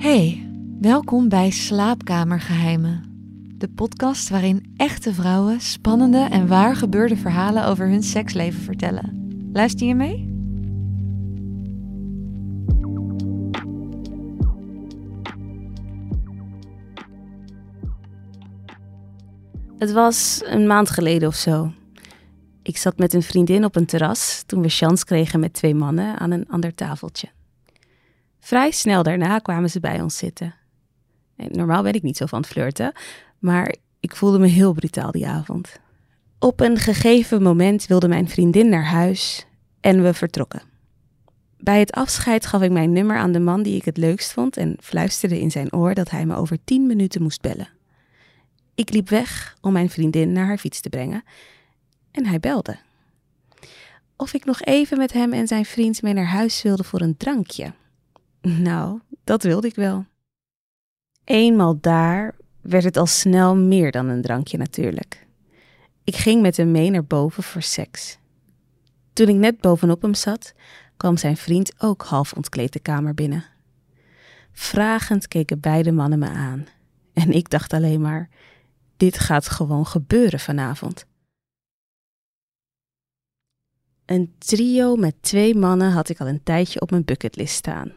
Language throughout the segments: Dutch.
Hey, welkom bij Slaapkamergeheimen. De podcast waarin echte vrouwen spannende en waar gebeurde verhalen over hun seksleven vertellen. Luister je mee? Het was een maand geleden of zo. Ik zat met een vriendin op een terras toen we chance kregen met twee mannen aan een ander tafeltje. Vrij snel daarna kwamen ze bij ons zitten. En normaal ben ik niet zo van het flirten, maar ik voelde me heel brutaal die avond. Op een gegeven moment wilde mijn vriendin naar huis en we vertrokken. Bij het afscheid gaf ik mijn nummer aan de man die ik het leukst vond en fluisterde in zijn oor dat hij me over tien minuten moest bellen. Ik liep weg om mijn vriendin naar haar fiets te brengen en hij belde. Of ik nog even met hem en zijn vriend mee naar huis wilde voor een drankje. Nou, dat wilde ik wel. Eenmaal daar werd het al snel meer dan een drankje natuurlijk. Ik ging met hem mee naar boven voor seks. Toen ik net bovenop hem zat, kwam zijn vriend ook half ontkleed de kamer binnen. Vragend keken beide mannen me aan. En ik dacht alleen maar: dit gaat gewoon gebeuren vanavond. Een trio met twee mannen had ik al een tijdje op mijn bucketlist staan.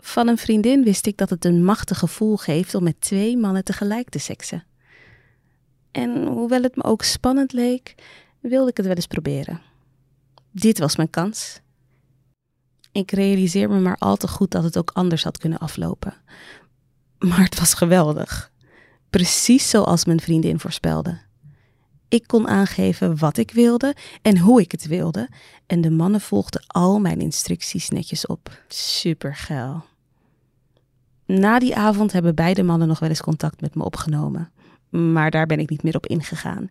Van een vriendin wist ik dat het een machtig gevoel geeft om met twee mannen tegelijk te seksen. En hoewel het me ook spannend leek, wilde ik het wel eens proberen. Dit was mijn kans. Ik realiseer me maar al te goed dat het ook anders had kunnen aflopen. Maar het was geweldig. Precies zoals mijn vriendin voorspelde. Ik kon aangeven wat ik wilde en hoe ik het wilde. En de mannen volgden al mijn instructies netjes op. Super geil. Na die avond hebben beide mannen nog wel eens contact met me opgenomen. Maar daar ben ik niet meer op ingegaan.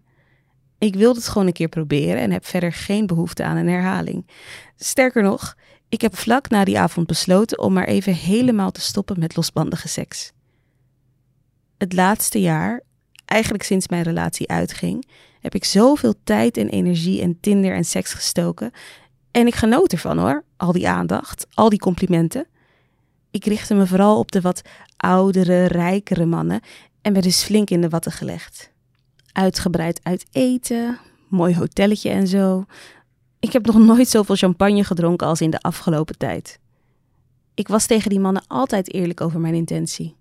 Ik wilde het gewoon een keer proberen en heb verder geen behoefte aan een herhaling. Sterker nog, ik heb vlak na die avond besloten om maar even helemaal te stoppen met losbandige seks. Het laatste jaar, eigenlijk sinds mijn relatie uitging, heb ik zoveel tijd en energie en Tinder en seks gestoken. En ik genoot ervan hoor, al die aandacht, al die complimenten. Ik richtte me vooral op de wat oudere, rijkere mannen en werd dus flink in de watten gelegd. Uitgebreid uit eten, mooi hotelletje en zo. Ik heb nog nooit zoveel champagne gedronken als in de afgelopen tijd. Ik was tegen die mannen altijd eerlijk over mijn intentie.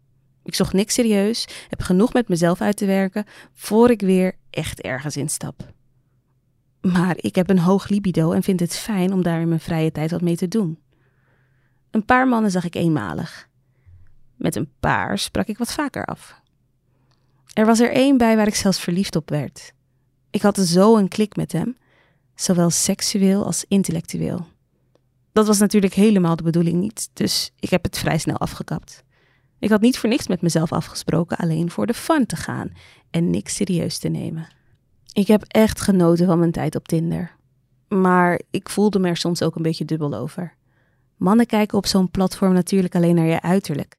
Ik zocht niks serieus, heb genoeg met mezelf uit te werken voor ik weer echt ergens instap. Maar ik heb een hoog libido en vind het fijn om daar in mijn vrije tijd wat mee te doen. Een paar mannen zag ik eenmalig. Met een paar sprak ik wat vaker af. Er was er één bij waar ik zelfs verliefd op werd. Ik had zo een klik met hem, zowel seksueel als intellectueel. Dat was natuurlijk helemaal de bedoeling niet, dus ik heb het vrij snel afgekapt. Ik had niet voor niks met mezelf afgesproken alleen voor de fun te gaan en niks serieus te nemen. Ik heb echt genoten van mijn tijd op Tinder. Maar ik voelde me er soms ook een beetje dubbel over. Mannen kijken op zo'n platform natuurlijk alleen naar je uiterlijk.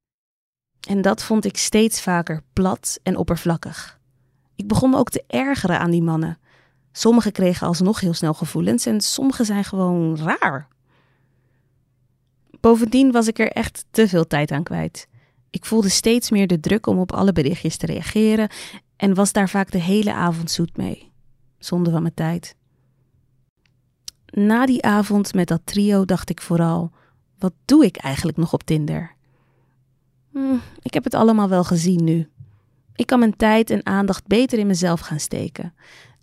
En dat vond ik steeds vaker plat en oppervlakkig. Ik begon me ook te ergeren aan die mannen. Sommigen kregen alsnog heel snel gevoelens en sommigen zijn gewoon raar. Bovendien was ik er echt te veel tijd aan kwijt. Ik voelde steeds meer de druk om op alle berichtjes te reageren en was daar vaak de hele avond zoet mee. Zonde van mijn tijd. Na die avond met dat trio dacht ik vooral: wat doe ik eigenlijk nog op Tinder? Hm, ik heb het allemaal wel gezien nu. Ik kan mijn tijd en aandacht beter in mezelf gaan steken.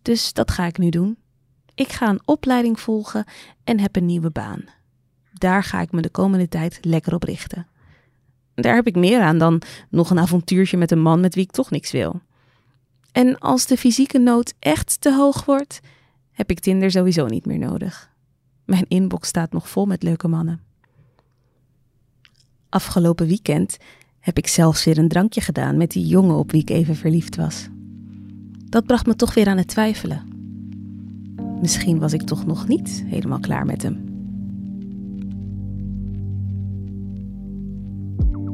Dus dat ga ik nu doen. Ik ga een opleiding volgen en heb een nieuwe baan. Daar ga ik me de komende tijd lekker op richten. Daar heb ik meer aan dan nog een avontuurtje met een man met wie ik toch niks wil. En als de fysieke nood echt te hoog wordt, heb ik Tinder sowieso niet meer nodig. Mijn inbox staat nog vol met leuke mannen. Afgelopen weekend heb ik zelfs weer een drankje gedaan met die jongen op wie ik even verliefd was. Dat bracht me toch weer aan het twijfelen. Misschien was ik toch nog niet helemaal klaar met hem.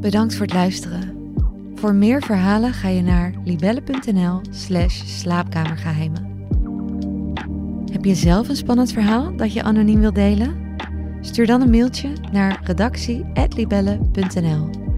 Bedankt voor het luisteren. Voor meer verhalen ga je naar libelle.nl/slash slaapkamergeheimen. Heb je zelf een spannend verhaal dat je anoniem wilt delen? Stuur dan een mailtje naar redactie.libelle.nl.